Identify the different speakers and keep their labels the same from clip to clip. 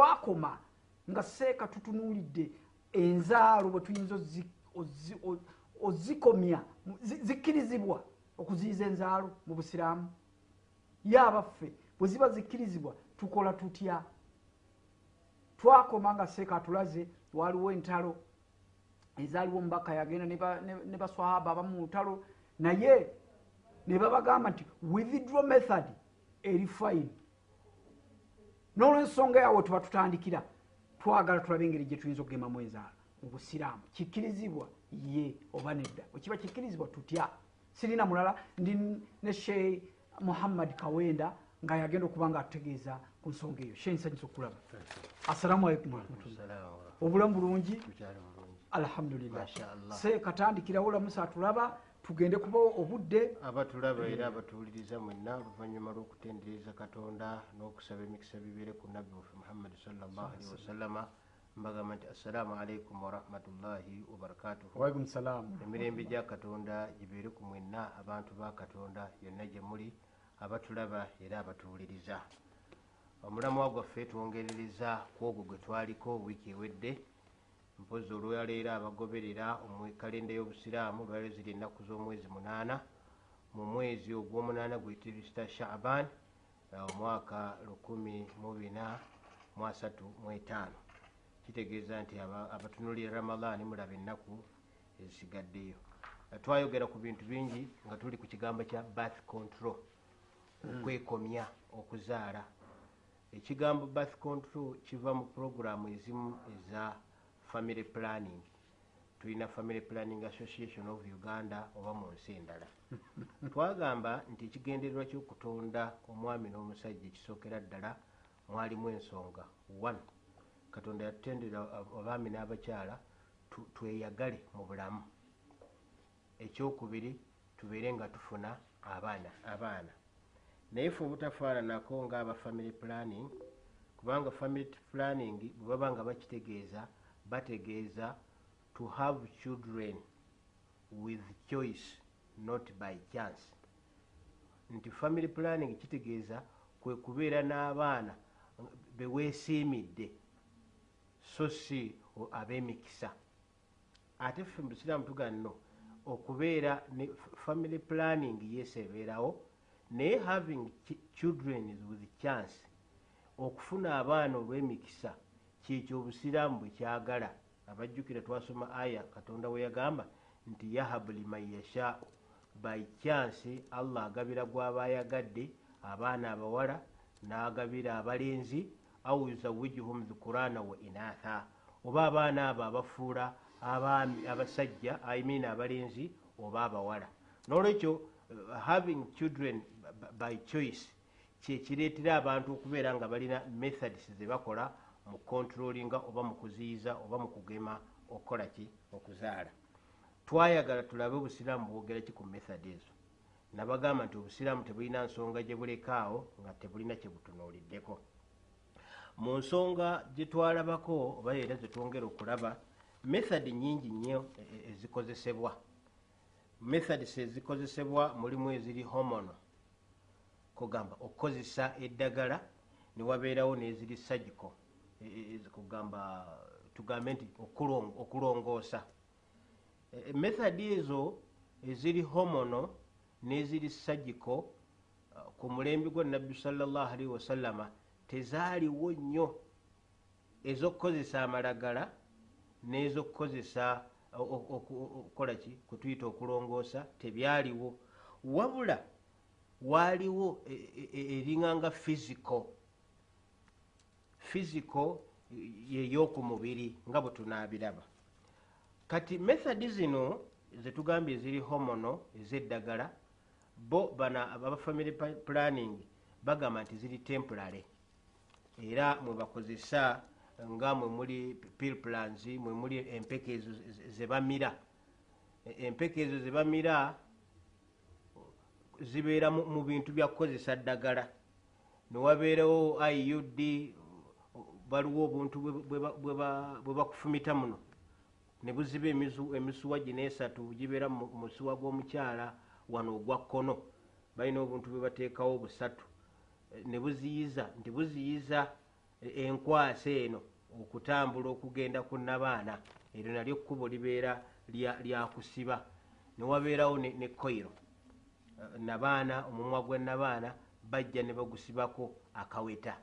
Speaker 1: twakoma nga seeka tutunuulidde enzaalo bwe tuyinza ozikomya zikkirizibwa okuziyiza enzaalo mu busiraamu. Ye abaffe bwe ziba zikkirizibwa tukola tutya? Twakoma nga seeka atulaze waliwo entalo. Ezaaliwo omubaka yagenda ne ba- ne ne baswahaba abamu mu lutalo naye ne babagamba nti withdraw method eri fine n'olwensonga yawe tuba tutandikira twagala tulabe engeri gye tuyinza okugemamu enzaala. Mu busiraamu kikkirizibwa ye oba nedda. Wekiba kikkirizibwa tutya? Sirina mulala ndi ne sheh muhammad kawenda nga yagenda okuba nga atutegeeza ku nsonga eyo. Sheh nsanyisa okulaba assalamu alaikum warahmatullah obulamu bulungi? Alhamdulillah. Se katandikirawo olamusa atulaba tugende kuba obudde
Speaker 2: abatulaba era abatuwuliriza mwenna oluvannyuma lw'okutendereza katonda n'okusaba emikisa bibeere ku nabbi waffe muhammadi salllahalihi wasallama mbagamba nti assalaamu alaikum warahmatullahi wabarakatuhu emirembe gya katonda gibeere ku mwenna abantu ba katonda yonna gye muli abatulaba era abatuwuliriza. Omulamwa gwaffe twongerereza ku ogwo gwe twaliko wiiki ewedde mpozi olwaleero abagoberera kalenda y'obusiraamu lwaleero ziri ennaku z'omwezi munaana. Mu mwezi ogw'omunaana guyitirisita shaban eh, omwaka 1435 kitegeeza nti aba- abatunulira ramadaani mulaba ennaku ezisigaddeyo. Eh, twayogera ku bintu bingi nga tuli ku kigambo kya bath control okwekomya okuzaala. Ekigambo bath control kiva mu puroguramu ezimu eza family planning. Tulina family planning association of uganda oba mu nsi endala. Twagamba nti ekigendererwa kyokutonda omwami n'omusajja ekisookera ddala mwalimu ensonga. One katonda yatutendera abaami n'abakyala tweyagale mu bulamu. Ekyokubiri tubeere nga tufuna abaana abaana. Naye fe obutafaananako ngaaba family planning kubanga family planning bwe baba nga bakitegeeza bategeeza to have children with choice not by chance. Nti family planning kitegeeza kwe kubeera n'abaana beweesiimidde so si ab'emikisa. Ate ffe musiraamu tuga nno okubeera ne family planning yes ebeerawo naye having ch- children with chance okufuna abaana olw'emikisa kyekyo obusiraamu bwe kyagala. Abajjukira twasoma aya katonda we yagamba nti yahabu liman yashaau by chance allah agabira gw'aba ayagadde abaana abawala n'agabira abalenzi au yuzawijuhum dhukurana wa inatha. Oba abaana abo abafuula abasajja imean abalenzi oba abawala. N'olwekyo uh, having children by choice kyekireetera abantu okubeera nga balina methods zebakola mu controllinga oba mu kuziyiza oba mu kugema okukola ki? Okuzaala. Twayagala tulabe obusiraamu bwogera ki ku method ezo? Nabagamba nti obusiraamu tebulina nsonga gye bulekaawo nga tebulina kye butunuuliddeko. Mu nsonga gye twalabako oba era zetwongera okulaba method nyingi nnyo e- e- ezikozesebwa. Methods ezikozesebwa mulimu eziri homono kugamba okukozesa eddagala newabeerawo neziri e- kugamba tugambe nti okulong- okulongoosa E- e- method ezo eziri homono n'eziri uh, ku mulembe gwa nabbi sallallahu alaihi wasallama tezaaliwo nnyo ez'okukozesa amalagala n'ez'okukozesa okukola ki kutuyita okulongoosa tebyaliwo wabula waaliwo e- e- e- eringanga physical physical yeyoku mubiri nga bwe tunaabiraba. Kati methodi zino zetugambye eziri homono ez'eddagala bo bana aba family planning bagamba nti ziri temporary. Era mwe bakozesa nga mwe muli pill plans mwe muli empeke ezo ze- zebamira E- empeke ezo zebamira zibeera mu mu bintu bya kukozesa ddagala. Newabeerawo iud baliwo obuntu bwe- bwe ba- bwe ba- bwe bakufumita muno. Ne buziba emisu- emisuwa gino esatu gibeera mu musuwa gw'omukyala wano ogwa kkono. Balina obuntu bwe bateekawo busatu. Ne buziyiza nti buziyiza enkwasa eno okutambula okugenda ku nabaana eryo nalyo kkubo libeera lya- lyakusiba newabeerawo ne koiro. Nabaana omumwa gwe nabaana bajja ne bagusibako akaweta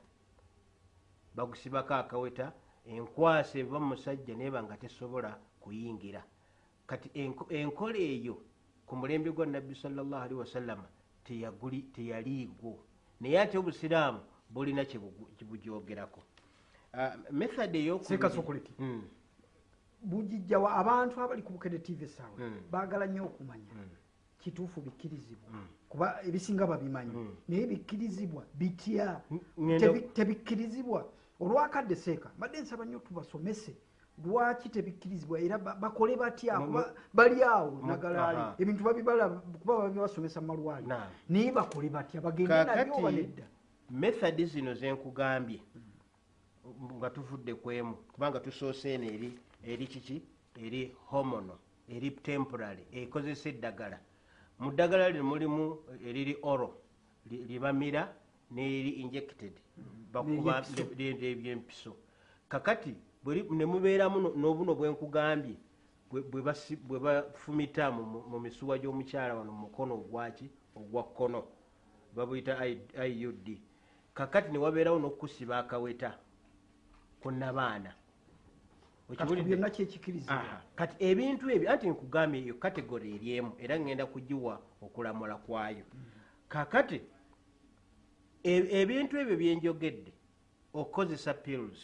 Speaker 2: bagusibako akaweta enkwasa eva musajja neba nga tesobola kuyingira. Kati enko- enkola eyo ku mulembe gwa nabbi sallallahu alaihi wasallama teyaliigwo. Naye ate obusiraamu bulina kyebujogerako Ah, method eyokubiri-
Speaker 1: Sekasokoleki.
Speaker 2: Mm,
Speaker 1: bugijjawa abantu abali ku bukede tv esaawa
Speaker 2: Mm.
Speaker 1: baagala nnyo okumanya
Speaker 2: mm,
Speaker 1: kituufu bikkirizibwa. Kuba ebisinga babimanyi. Naye bikkirizibwa bitya? Tebikkirizibwa olwakadde seeka mbadde nsaba nnyo tubasomese lwaki tebikkirizibwa era ba- bakole batya bali awo nagalaali. ebintu babibala kuba babibasomesa mu malwali.
Speaker 2: Naam.
Speaker 1: naye bakole batya bagende nabyo oba
Speaker 2: kakati
Speaker 1: nedda?
Speaker 2: method zino zenkugambye nga tuvudde ku emu kubanga tusoose eno eri eri kiki? Eri homono eri temporary ekozesa eddagala. Mu ddagala lino mulimu eriri oro li- libamira neriri injected bakuba ebyempiso kakati ne mubeeramu no- n'obuno bwenkugambye bwe- bafumita mu- misuwa gy'omukyala wano mu mukono ogwaki ogwa kkono. Babuyita iud kakati ne wabeerawo n'okusiba akaweta ku nabaana.
Speaker 1: Kati
Speaker 2: Okiwulidde?
Speaker 1: byonna kyekikkirizibwa
Speaker 2: Aha. kati ebintu ebyo anti nkugambye eyo kategori eryemu era ngenda kugiwa okulamula kwayo. Kakati e- ebintu ebyo byenjogedde okozesa pills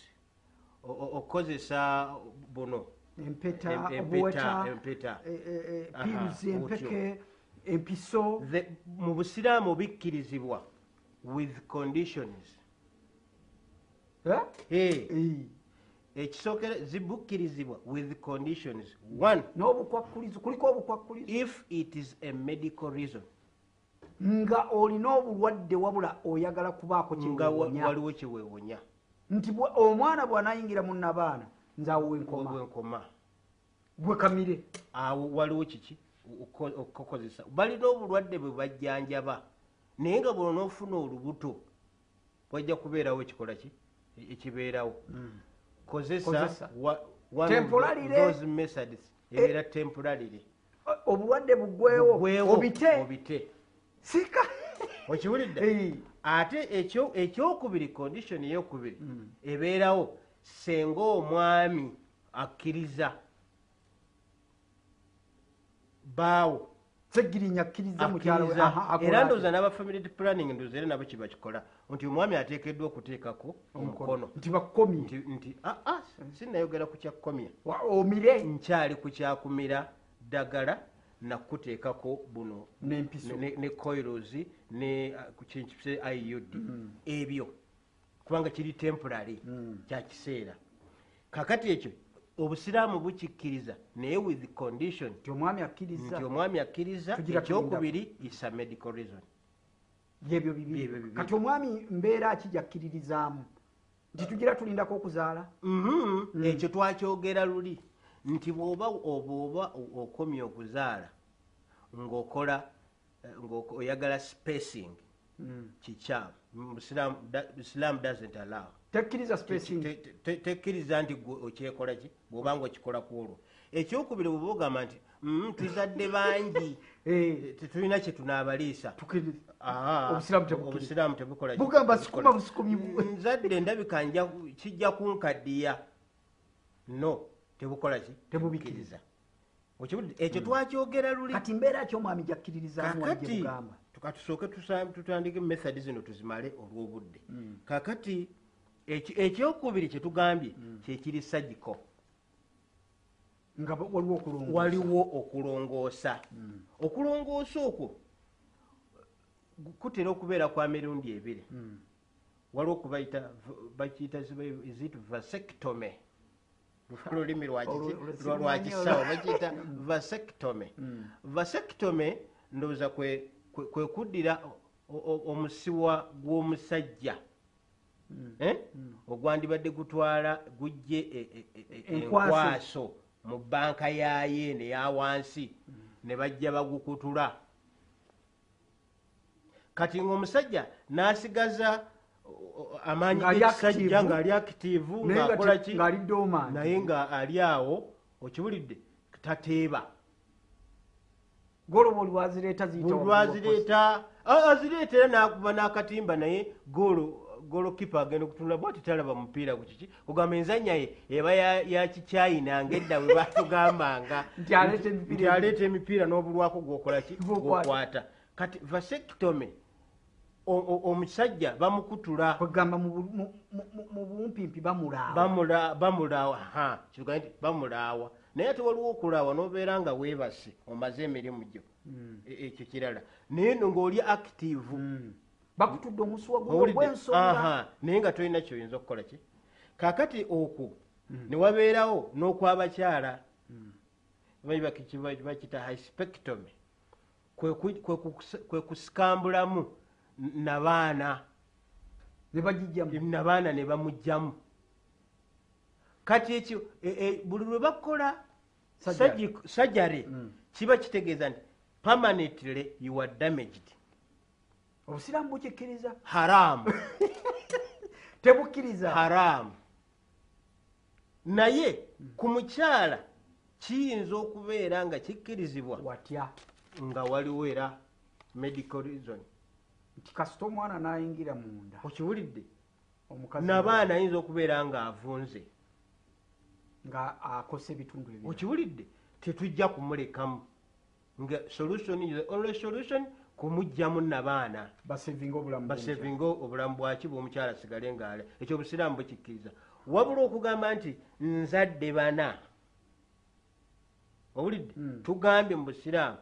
Speaker 2: o- o- okozesa buno.
Speaker 1: Empeta
Speaker 2: Em- empeta,
Speaker 1: obuweta
Speaker 2: empeta.
Speaker 1: eh, eh, eh,
Speaker 2: Aha,
Speaker 1: pills empeke
Speaker 2: otyo.
Speaker 1: empiso
Speaker 2: mu busiraamu bikkirizibwa with conditions.
Speaker 1: Eh.
Speaker 2: ekisookera zibukkirizibwa with conditions. One.
Speaker 1: N'obukwakkulizo kuliko obukwakkulizo
Speaker 2: if it is a medical reason
Speaker 1: nga olina obulwadde wabula oyagala kubaako
Speaker 2: nga wa-
Speaker 1: kyewonya
Speaker 2: waliwo kyeweewonya
Speaker 1: nti omwana bw'anayingira mu nabaana nze awo wenkoma gwe kamire.
Speaker 2: Awo waliwo kiki? Oko- okukozesa balina obulwadde bwe bajjanjaba. Naye nga bwona ofuna olubuto wajja kubeerawo ekikola ki? E- ekibeerawo. Kozesa
Speaker 1: Kozesa.
Speaker 2: ebeera temporarily
Speaker 1: O- obulwadde
Speaker 2: Bugwewo,
Speaker 1: obite sika.
Speaker 2: Okiwulidde? Ate ekyo- ekyokubiri condition eyokubiri ebeerawo senga omwami akkiriza. Baawo.
Speaker 1: Segirinya akkiriza mukyalo we. Aha,
Speaker 2: akkiriza
Speaker 1: akola
Speaker 2: era
Speaker 1: ati.
Speaker 2: ndowooza n'aba family planning ndowooza era nabo kiba kikola nti omwami ateekeddwa okuteekako omukono.
Speaker 1: nti bakomye
Speaker 2: nti nti "Ah, ah, sinnayogera ku kyakukomya
Speaker 1: Wa- omire.
Speaker 2: Nkyali ku kyakumira ddagala nakuteekako buno ne, ne coilos ne uh, kye iud ebyo. Kubanga kiri temporary kya kiseera. Kakati ekyo obusiraamu bukikkiriza naye with condition
Speaker 1: nti omwami akkiriza.
Speaker 2: ekyokubiri is a medical reason.
Speaker 1: Yebyo
Speaker 2: Byebyo
Speaker 1: bibiri. kati omwami mbeera ki gyakkiririzaamu nti tugira tulindako okuzaala.
Speaker 2: Mhm, ekyo twakyogera luli. Nti bw'oba obwoba okomye okuzaala ng'okola eh, oyagala spacing. Kikyamu Mu Busiraamu da- Islam doesn't allow.
Speaker 1: Tekkiriza
Speaker 2: nti gwe okyekola ki? Bw'obanga okikola ku olwo. Ekyokubiri bw'oba ogamba nti "Mm, tuzadde bangi.
Speaker 1: Eh,
Speaker 2: tetulina kye tunaabaliisa.
Speaker 1: Tukkiriza
Speaker 2: Aha,
Speaker 1: Obusiraamu tebukkiriza.
Speaker 2: obusiraamu tebukola ki?
Speaker 1: bugamba
Speaker 2: Tebukola
Speaker 1: sikuma
Speaker 2: ki?
Speaker 1: busukumi bu-
Speaker 2: nzadde ndabika kijja kunkaddiya. No tebukola ki?
Speaker 1: Tebubikkiriza.
Speaker 2: Ekyo twakyogera luli.
Speaker 1: Kati mbeera ki omwami gyakkiririzaamu wajje
Speaker 2: kakati
Speaker 1: bugamba?
Speaker 2: tuka tusooke tusa- tutandike method zino tuzimale olw'obudde. Kakati eki- ekyokubiri kye tugambye kyekiri sagiko
Speaker 1: nga waliwo okulongo
Speaker 2: waliwo okulongoosa. Okulongoosa okwo kutera okubeera kwa mirundi ebiri. Waliwo okubayita bakiyita zit vasectome lulimi lwa
Speaker 1: Olwo-
Speaker 2: kiki-
Speaker 1: olwo
Speaker 2: lwa-
Speaker 1: sirumanyi
Speaker 2: lwa kisawo
Speaker 1: olwo.
Speaker 2: bakiyita vasectome vasectome ndowooza kwe kuddira omusiwa gw'omusajja. Eh? ogwandibadde gutwala gujje e- e- e-
Speaker 1: Enkwaso.
Speaker 2: mu banka yaye neya wansi. Ne bajja bagukutula. Kati ng'omusajja n'asigaza amaanyi g'ekisajja
Speaker 1: active.
Speaker 2: ng'ali akitivu
Speaker 1: naye nga
Speaker 2: ng'akola
Speaker 1: te-
Speaker 2: ki
Speaker 1: ng'ali dormant.
Speaker 2: naye nga ali awo okiwulidde tateeba
Speaker 1: goloba olwazireeta ziyita
Speaker 2: buli lwazireeta a- azireeta era nakuba n'akatimba naye golo golo kipa agenda okutunula bwati talaba mupiira ku kiki kugamba enzanya ye eba ya- ya kikyayina ngedda bwe batugambanga
Speaker 1: Nti aleeta emipiira
Speaker 2: n'obulwako gwokola ki
Speaker 1: Gwokwata.
Speaker 2: kati o- omusajja bamukutula.
Speaker 1: Kwegamba mu bu- mu- mu- mu- mu bumpimpi bamulaawa.
Speaker 2: Bamula- bamulaawa naye ate waliwo okulaawa n'obeera nga weebase omaze emirimu gyo. E- ekyo kirala. Naye no ng'oli active.
Speaker 1: Bakutudde omusuwa gw'ensonga
Speaker 2: Aha, naye nga tolina kyoyinza okukola ki? Kaakati okwo ne wabeerawo n'okwabakyala. Bakita hyspectomy. Kwe kusikambulamu nabaana. Nabaana ne bamugjamu kati ekyo e- e, buli lwe bakola
Speaker 1: surgery Mm.
Speaker 2: kiba kitegeeza nti permanently you are damaged.
Speaker 1: Obusiraamu bukikkiriza?
Speaker 2: Haramu.
Speaker 1: Tebukkiriza.
Speaker 2: Haramu. Naye ku mukyala kiyinza okubeera nga kikkirizibwa
Speaker 1: watya?
Speaker 2: nga waliwo era medical reason
Speaker 1: nti kasita omwana n'ayingira munda.
Speaker 2: Okiwulidde? Nabaana ayinza okubeera nga avunze.
Speaker 1: Nga akosa ebitundu ebyo
Speaker 2: okiwulidde? Tetujja kumulekamu. Nga solution is only solution kumugjamu nabaana.
Speaker 1: Basevinga obulamu
Speaker 2: bwaki bwomukyala asigale ngaale ekyo obusiraamu bukikkiriza wabula okugamba nti nzadde bana. Owulidde?
Speaker 1: Mm.
Speaker 2: tugambye mu busiraamu.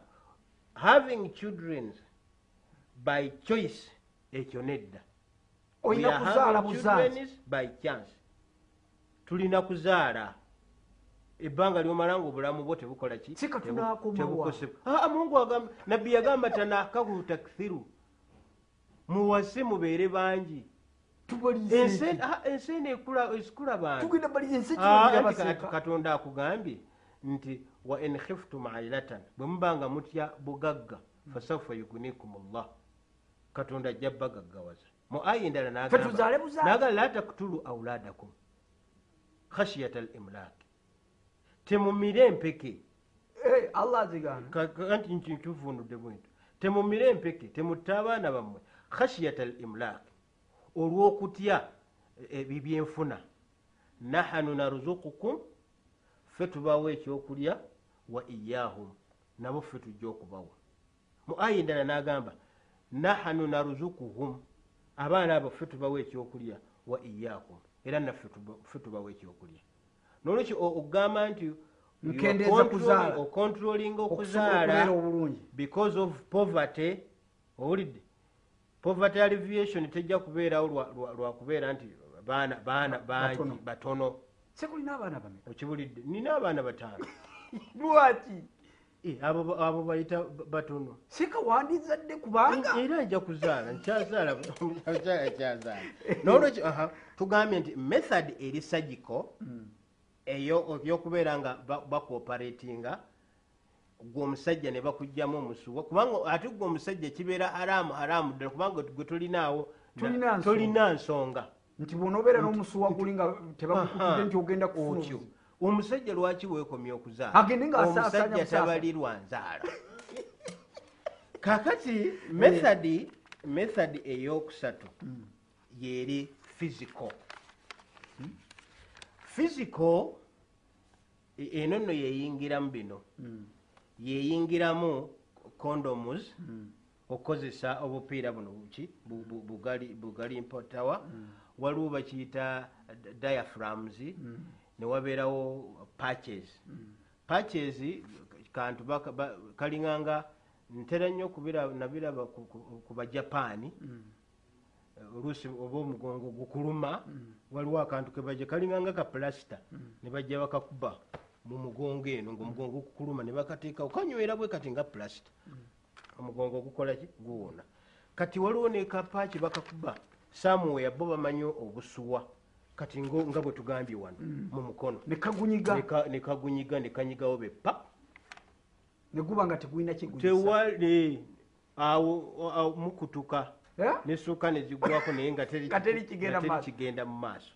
Speaker 2: Having children by choice ekyo nedda
Speaker 1: olina kuzaala
Speaker 2: children by chance. Tulina kuzaala. Ebbanga lyomala nga obulamu bwo tebukola ki? Tebukosebwa. Ah, mungu agamba nabbi yagamba tanakahu takthiru muwase mubeere bangi. Ah, ensi eno Ah,
Speaker 1: kinobira
Speaker 2: anti ka-
Speaker 1: baseeka
Speaker 2: katonda akugambye nti wa in khiftum ailatan. Bwe mubanga mutya bugagga. Fasaufa yugunikum llah katonda ajja bagaggawaza mu ayi endala nagamba la taktulu auladakum khashiyata al imlaki temumire empeke anti nki- nkivundudde bwento temumire empeke temutta abaana bammwe khashiyata al imlaki olw'okutya ebyo byenfuna. Nahanu narzukukum ffe tubawa ekyokulya wa iyahum nabo ffe tujja okubawa. Mu aya endala n'agamba nahanu narzukuhum abaana abo ffe tubawa ekyokulya wa iyahum era naffe ffe tubawa ekyokulya. Nolwekyo o- okugamba nti
Speaker 1: okubeera
Speaker 2: okuzaala because of poverty owulidde? Poverty alleviation tejja kubeerawo lwa- lwa- lwakubeera nti baana baana bangi
Speaker 1: Batono. sekulina abaana bameka?
Speaker 2: Okibulidde? Nina abaana bataano.
Speaker 1: Lwaki
Speaker 2: abo ba- abo bayita ba- batono
Speaker 1: sika wandizadde kubanga
Speaker 2: era nja kuzaala nkyazaala omukyala kyazaala nolwekyo tugambye nti method eri surgical eyo ebyokubeera nga ba- bakooperatinga gwe omusajja ne bakugjamu omusuwa kubanga ate gwe omusajja kibeera haramu haramu ddala kubanga gwe tolinaawo na-
Speaker 1: Tolina nsonga. nti bw'onoobeera n'omusuwa guli nga tebakukutudde nti ogenda kufuna.
Speaker 2: Omusajja lwaki weekomye okuzaala? Omusajja tabalirwa nzaala. Kakati methodi methodi eyokusatu yeri physical. Physical e- eno nno yeyingiramu bino.
Speaker 1: Mm,
Speaker 2: yeyingiramu condoms okukozesa obupiira buno buki? Bu- bu- bugali mpotawa. Waliwo bakiyita diaphragms ne wabeerawo patches patches kantu kalinganga ntera nnyo kubira- nabiraba ku- bajapaani oluusi oba omugongo gukuluma waliwo akantu kebaja kalinganga ka pulasita ne bajja bakakuba mu mugongo eno ngaomugongo gukuluma ne bakateekawo kanywera bwe kati nga pulasita omugongo gukola ki? Guwona. Kati waliwo ne kapaaki bakakuba samuweya bo bamanyi obusuwa kati nga bwe tugambye wano mu mukono.
Speaker 1: Ne kagunyiga.
Speaker 2: Ne ka- ne kagunyiga ne kanyigawo be pa
Speaker 1: ne guba nga tegulina kigunyisa
Speaker 2: tewali awo mukutuka.
Speaker 1: Eh?
Speaker 2: nessuuka nezigwako naye nga teri-
Speaker 1: Nga teri kigenda
Speaker 2: nga
Speaker 1: mu maaso.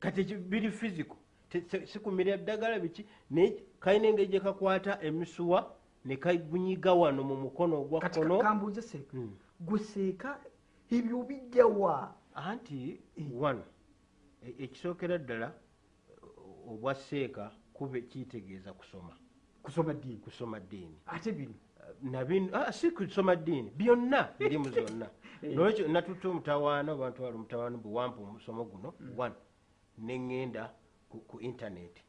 Speaker 2: kati biri physical. Sikumira ddagala biki? Naye kalina engeri gye kakwata emisuwa ne kabunyiga wano mu mukono ogwa
Speaker 1: kati
Speaker 2: kkono.
Speaker 1: kambuuze seeka
Speaker 2: Mm.
Speaker 1: gwe seeka ebyo bijjawa
Speaker 2: anti one e- ekisookera ddala obwa seeka kube kiyitegeeza kusoma.
Speaker 1: Kusoma ddiini?
Speaker 2: Kusoma ddiini.
Speaker 1: Ate bino?
Speaker 2: Nabino ah, si kusoma ddiini. Byonna birimu zonna.
Speaker 1: Eh.
Speaker 2: nolwekyo natutta omutawaana oba ntwala omutawaana bwewampa omusomo guno? One neŋŋenda ku, intaneti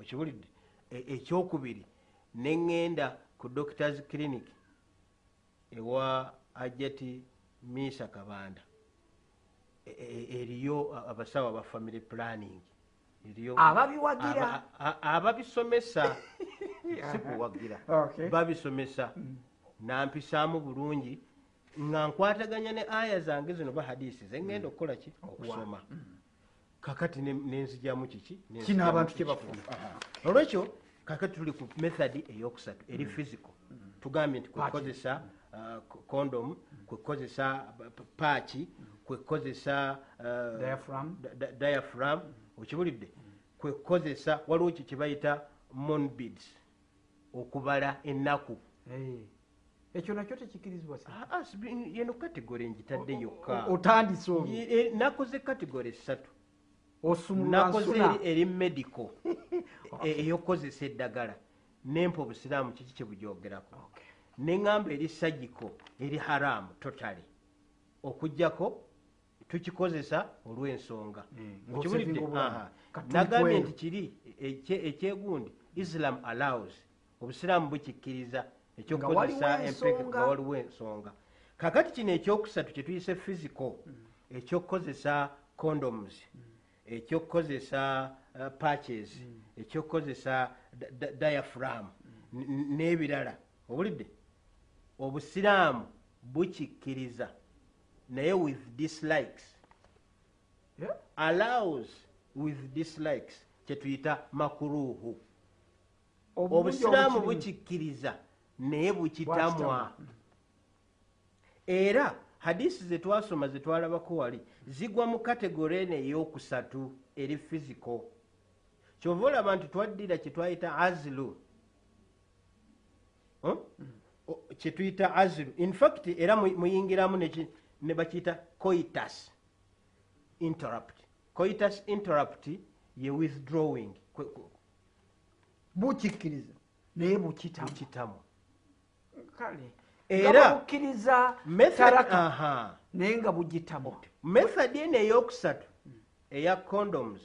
Speaker 2: okiwulidde E- ekyokubiri neŋŋenda ku doctors clinic ewa ajati misa kabanda. E- e- eriyo abasawo aba family planning
Speaker 1: Ababiwagira.
Speaker 2: aba- a- ababisomesa. Si kuwagira
Speaker 1: Okay.
Speaker 2: babisomesa. Nampisaamu bulungi nga nkwataganya ne aya zange zino ba hadisi zengenda okukola ki? Okusoma. Kakati ne- nenzijyamu kiki
Speaker 1: Kino abantu
Speaker 2: kiki?
Speaker 1: kye bafuna.
Speaker 2: Aha. olwekyo kakati tuli ku method eyokusatu eri physical. Tugambye nti kwekozesa condom kwekozesa paaki kwekozesa uh,
Speaker 1: diaphragm.
Speaker 2: okiwulidde kwekozesa waliwo ki kyebayita monbids okubala ennaku.
Speaker 1: Ekyo nakyo tekikirizibwa
Speaker 2: Ah, ah, yeno kategore njitadde yokka.
Speaker 1: otandise olwo
Speaker 2: Ye- e, nakoze kategore esatu
Speaker 1: osumulula
Speaker 2: nakoze
Speaker 1: nsuna
Speaker 2: eri- medical. E- eyokozesa eddagala. Nempa obusiraamu kiki kyebujyogerako
Speaker 1: Okay.
Speaker 2: neŋŋamba eri sagiko eri haramu totale okugjako tukikozesa olw'ensonga.
Speaker 1: Mm,
Speaker 2: nagambye nti kiri ekye- ekyegundi islam allows. Obusiraamu bukikkiriza ekyokukozesa empeke nga waliwo ensonga. Kakati kino ekyokusatu kyetuyise physical ekyokukozesa condoms ekyokukozesa uh, patches ekyokukozesa n- n'ebirala. Owulidde obusiraamu bukikkiriza naye with dislikes.
Speaker 1: Yeah.
Speaker 2: allows with dislikes kyetuyita makuruhu obusiraamu bukikkiriza naye bukitamwa era hadisi zetwasoma zetwalabako wali zigwa mu kategore eno eyokusatu eri physical kyova olaba nti twaddira kyetwayita azilu? O- kyetuyita azilu infact era mu- muyingiramu neki- ne bakiyita coitus interrupt. Coitus interrupt ye withdrawing.
Speaker 1: Bukikkiriza. Naye bukitamu
Speaker 2: kitamu
Speaker 1: kale
Speaker 2: Era- method
Speaker 1: taraka
Speaker 2: aha.
Speaker 1: naye nga bugitamu.
Speaker 2: Method eno eyokusatu eya condoms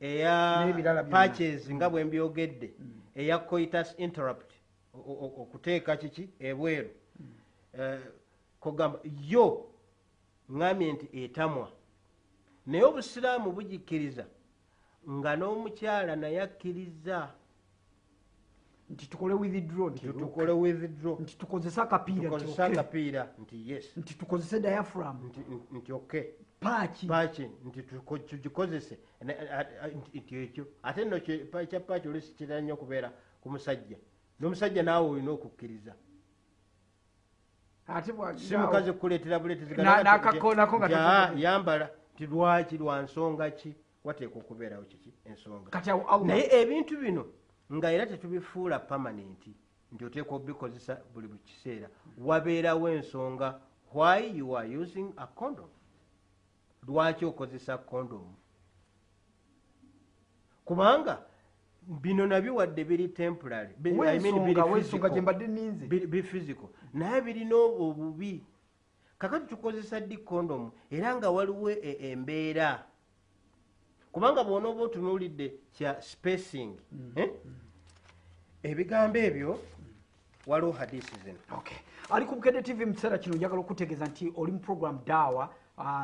Speaker 2: eya patches nga bwe mbyogedde eya coitus interrupt. O- o- okuteeka kiki? Ebweru. Eh, kogamba yo ŋŋambye nti etamwa. Naye obusiraamu bugikkiriza nga n'omukyala naye akkiriza
Speaker 1: nti tukole withdraw
Speaker 2: tukole withdraw.
Speaker 1: Nti tukozese akapiira nti
Speaker 2: tukozese akapiira nti yes.
Speaker 1: Nti tukozese diaphragm.
Speaker 2: Nti- nti okay.
Speaker 1: Paaki.
Speaker 2: Paaki nti tugikozese. Nti ekyo. Ate nno ekya paaki olusi kitera nnyo okubeera ku musajja. N'omusajja naawe olina okukkiriza si mukazi kukuleetera buleete
Speaker 1: Na- n'akako- nako nga
Speaker 2: yambala ti lwaki lwa nsonga ki? Wateeka okubeerawo kiki ensonga? Naye ebintu bino nga era tetubifuula pamanenti nti oteekwa obikozesa buli bu kiseera wabeerawo ensonga why you are using a condom? Lwaki okozesa condom? Kubanga bino nabyo wadde biri temporary bi- I mean biri physical. naye birina obubi kakati tukozesa ddi condom? Era nga waliwo e- embeera. Kubanga bw'onooba otunuulidde kya spacing eh? ebigambo ebyo waliwo hadisi zino.
Speaker 1: Okay ali ku bukedde tv mu kiseera kino njagala okutegeeza nti oli mu program daawa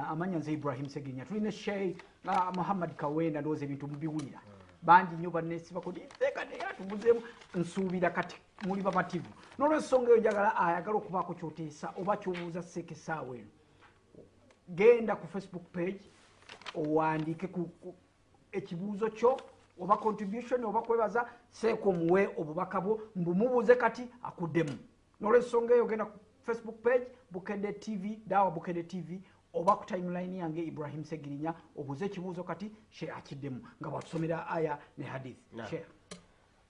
Speaker 1: amanya nze ibrahim segenya tulina shei uh, muhammad kawenda ndowooza ebintu mubiwulira bangi nnyo bannesibako nteeka naye atubuzeemu nsuubira kati muli bamativu n'olwensonga eyo njagala ayagala okubaako kyoteesa oba kyobuuza sekesaawa eno genda ku facebook page owandiike ku ekibuuzo kyo oba contribution oba kwebaza seeko muwe obubaka bwo mbumubuuze kati akuddemu. N'olwensonga eyo genda ku facebook page bukedde tv dawa bukedde tv oba ku timeline yange ibrahim segirinya obuuze ekibuuzo kati she akiddemu nga bwatusomera aya ne hadith. Sheikh.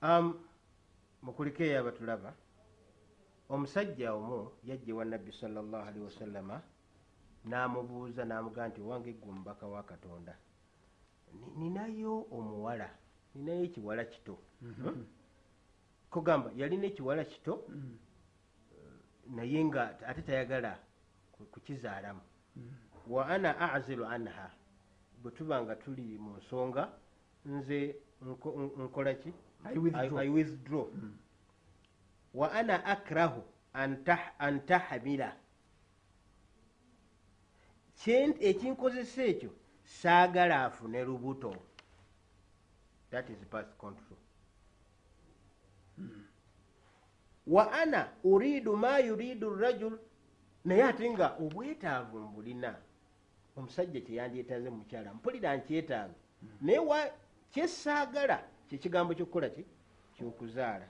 Speaker 2: Um, mukuliko eyo abatulaba omusajja omu yajja ewa nabbi salllahalihi wasallama n'amubuuza n'amugaa nti owange gwe omubaka wa katonda Ni- ninayo omuwala ninayo ekiwala kito Hmm? kugamba yalina ekiwala kito
Speaker 1: Mm.
Speaker 2: naye nga ate tayagala ku- kukizaalamu wa ana azilu anha. Bwe tuba nga tuli mu nsonga nze nkola ki?
Speaker 1: I withdraw.
Speaker 2: Wa ana akrahu an tah- an tahamila ekinkozesa ekyo saagala afune lubuto. That is past control. Wa ana uridu ma yuridu rajul naye ate nga obwetaavu mbulina omusajja kyeyandyetaaze mukyala mpulira nkyetaaga naye wa kyesaagala kyekigambo kyokukola ki? Kyokuzaala.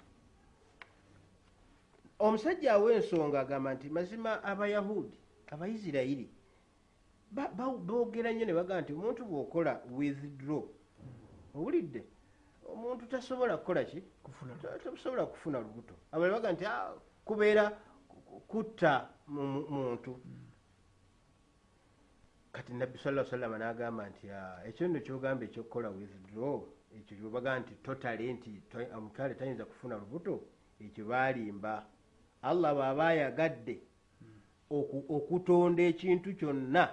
Speaker 2: Omusajja awa ensonga agamba nti mazima abayahudi abaisirairi ba- ba- boogera nnyo ne bagamba nti omuntu bw'okola withdraw owulidde? Omuntu tasobola kukola ki? Tasobola kufuna lubuto. Abalala baga nti "Ah, kubeera ku- kutta mu- mu- muntu. Kati nabbi sala salama n'agamba nti "Ah, ekyo nno kyogamba ekyokukola withdraw. Ekyo kyobaga nti totale nti omukyala tayinza kufuna lubuto ekyo baalimba. Allah bw'aba ayagadde oku- okutonda ekintu kyonna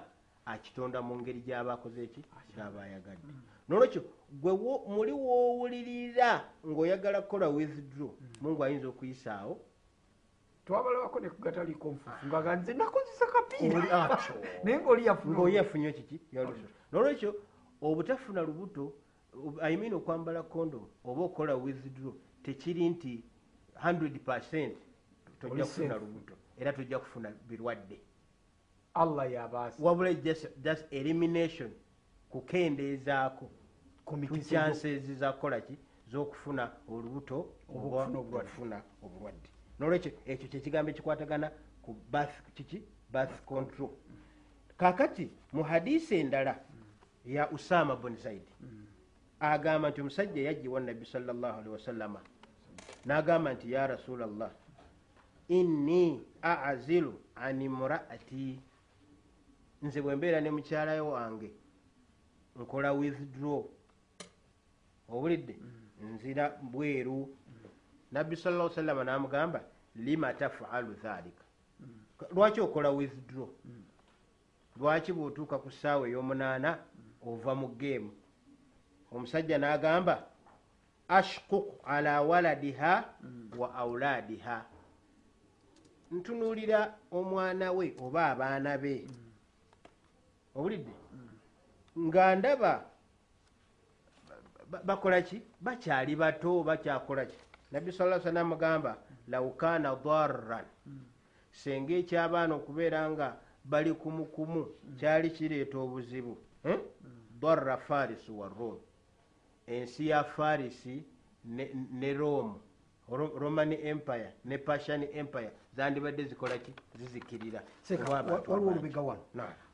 Speaker 2: akitonda mu ngeri gy'abakoze eki gy'aba ayagadde. Nolwekyo gwe wo- muli woowulirira ng'oyagala kukola withdraw mungu ayinza okuyisaawo
Speaker 1: twabalabako ne kugataliiko nfuufu nga ganze nakozesa kapiira naye ngaoli yafuna
Speaker 2: ng'oyo yafunye kiki? Nolwekyo obutafuna lubuto I mean okwambala kondomu oba okukola withdraw tekiri nti 100 tojja
Speaker 1: Oli
Speaker 2: kufuna lubuto era tojja kufuna birwadde.
Speaker 1: Allah yabaasa
Speaker 2: wabula just, elimination kukendeezaako
Speaker 1: ku
Speaker 2: chances zakukola ki? Z'okufuna olubuto
Speaker 1: oba okufuna obulwadde.
Speaker 2: Nolwekyo ekyo kyekigambo ekikwatagana ku kiki? Birth control. Kakati mu hadisi endala ya usama bun zaidi agamba nti omusajja yajja ewa nabbi sallallahu alaihi wasallama n'agamba nti ya rasulallah inni azilu an imraati. Nze bwe mbeera ne mukyalayo wange nkola withdraw. Owulidde nzira bweru nabbi sala sallama n'amugamba lima tafalu dhalika lwaki okola withdraw? Lwaki bw'otuuka ku ssaawa ey'omunaana ova mu geemu omusajja n'agamba ashkuk ala waladiha wa auladiha ntunuulira omwana we oba abaana be. Owulidde nga ndaba ba- bakola ki? Bakyali bato bakyakola ki nabbi sala sa namugamba laukana darran. Senga ekyabaana okubeera nga bali kumukumu kyali kireeta obuzibu darra farisi wa rome ensi ya farisi ne, ne rome Ro- roman empire ne persian empire zandibadde zikola ki? Zizikirira.
Speaker 1: Waliwo olubega wano.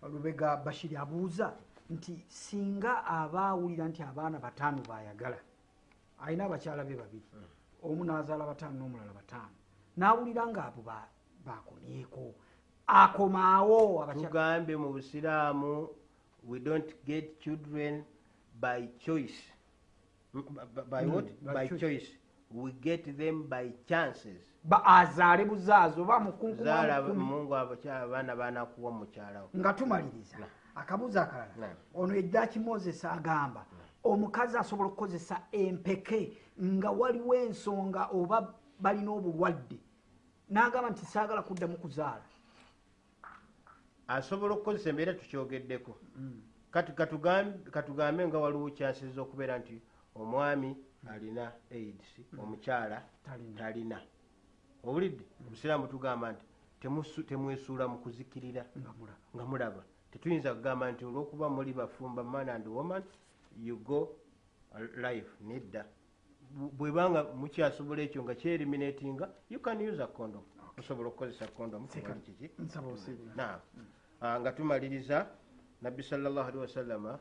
Speaker 1: Olubega bashiri abuuza nti singa aba awulira nti abaana bataano bayagala alina abakyala be babiri omu n'azaala bataano n'omulala bataano. N'awulira nga abo ba- bakomyeko akomaawo
Speaker 2: tugambe mu busiraamu we don't get children by choice. By
Speaker 1: Mm,
Speaker 2: what?
Speaker 1: by
Speaker 2: by
Speaker 1: choice.
Speaker 2: choice. We get them by chances.
Speaker 1: Azaale buzaazi oba
Speaker 2: zaala
Speaker 1: mukunkuma
Speaker 2: mungu abakyala abaana banakuwa mukyalawo
Speaker 1: nga tumaliriza. Akabuuzo akalala. Ono eddaki moses agamba omukazi asobola okukozesa empeke nga waliwo ensonga oba balina obulwadde n'agamba nti saagala kuddamu kuzaala.
Speaker 2: Asobola okukozesa embeera tukyogeddeko Kati katugambe nga waliwo chances okubeera nti omwami alina aids omukyala
Speaker 1: Talina.
Speaker 2: owulidde obusiraamu tugamba nti temusu- temwesuula mu kuzikirira
Speaker 1: nga mulaba.
Speaker 2: tetuyinza kugamba nti olwokuba muli bafumba man and woman you go life nedda bwebanga mukyasobola ekyo nga kyeriminatinga you can use a condom. Tusobola okukozesa
Speaker 1: Seka.
Speaker 2: kubali kiki?
Speaker 1: Osiibula
Speaker 2: naam. Ah, nga tumaliriza nabbi sallallahu alaihi wasallama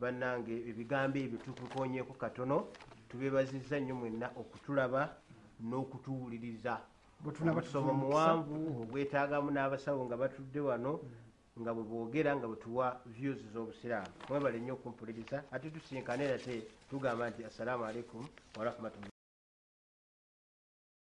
Speaker 2: bannange ebigambo ebyo tukukonyeeko katono tubebaziza nnyo mwenna okutulaba n'okutuwuliriza. Omusomo muwanvu ogwetaagamu n'abasawo nga batudde wano nga bwe boogera nga bwe tuwa views z'obusiraamu. Mwebale nnyo okumpuliriza ate tusinkane nate tugamba nti assalamu alaikum warahmatullahi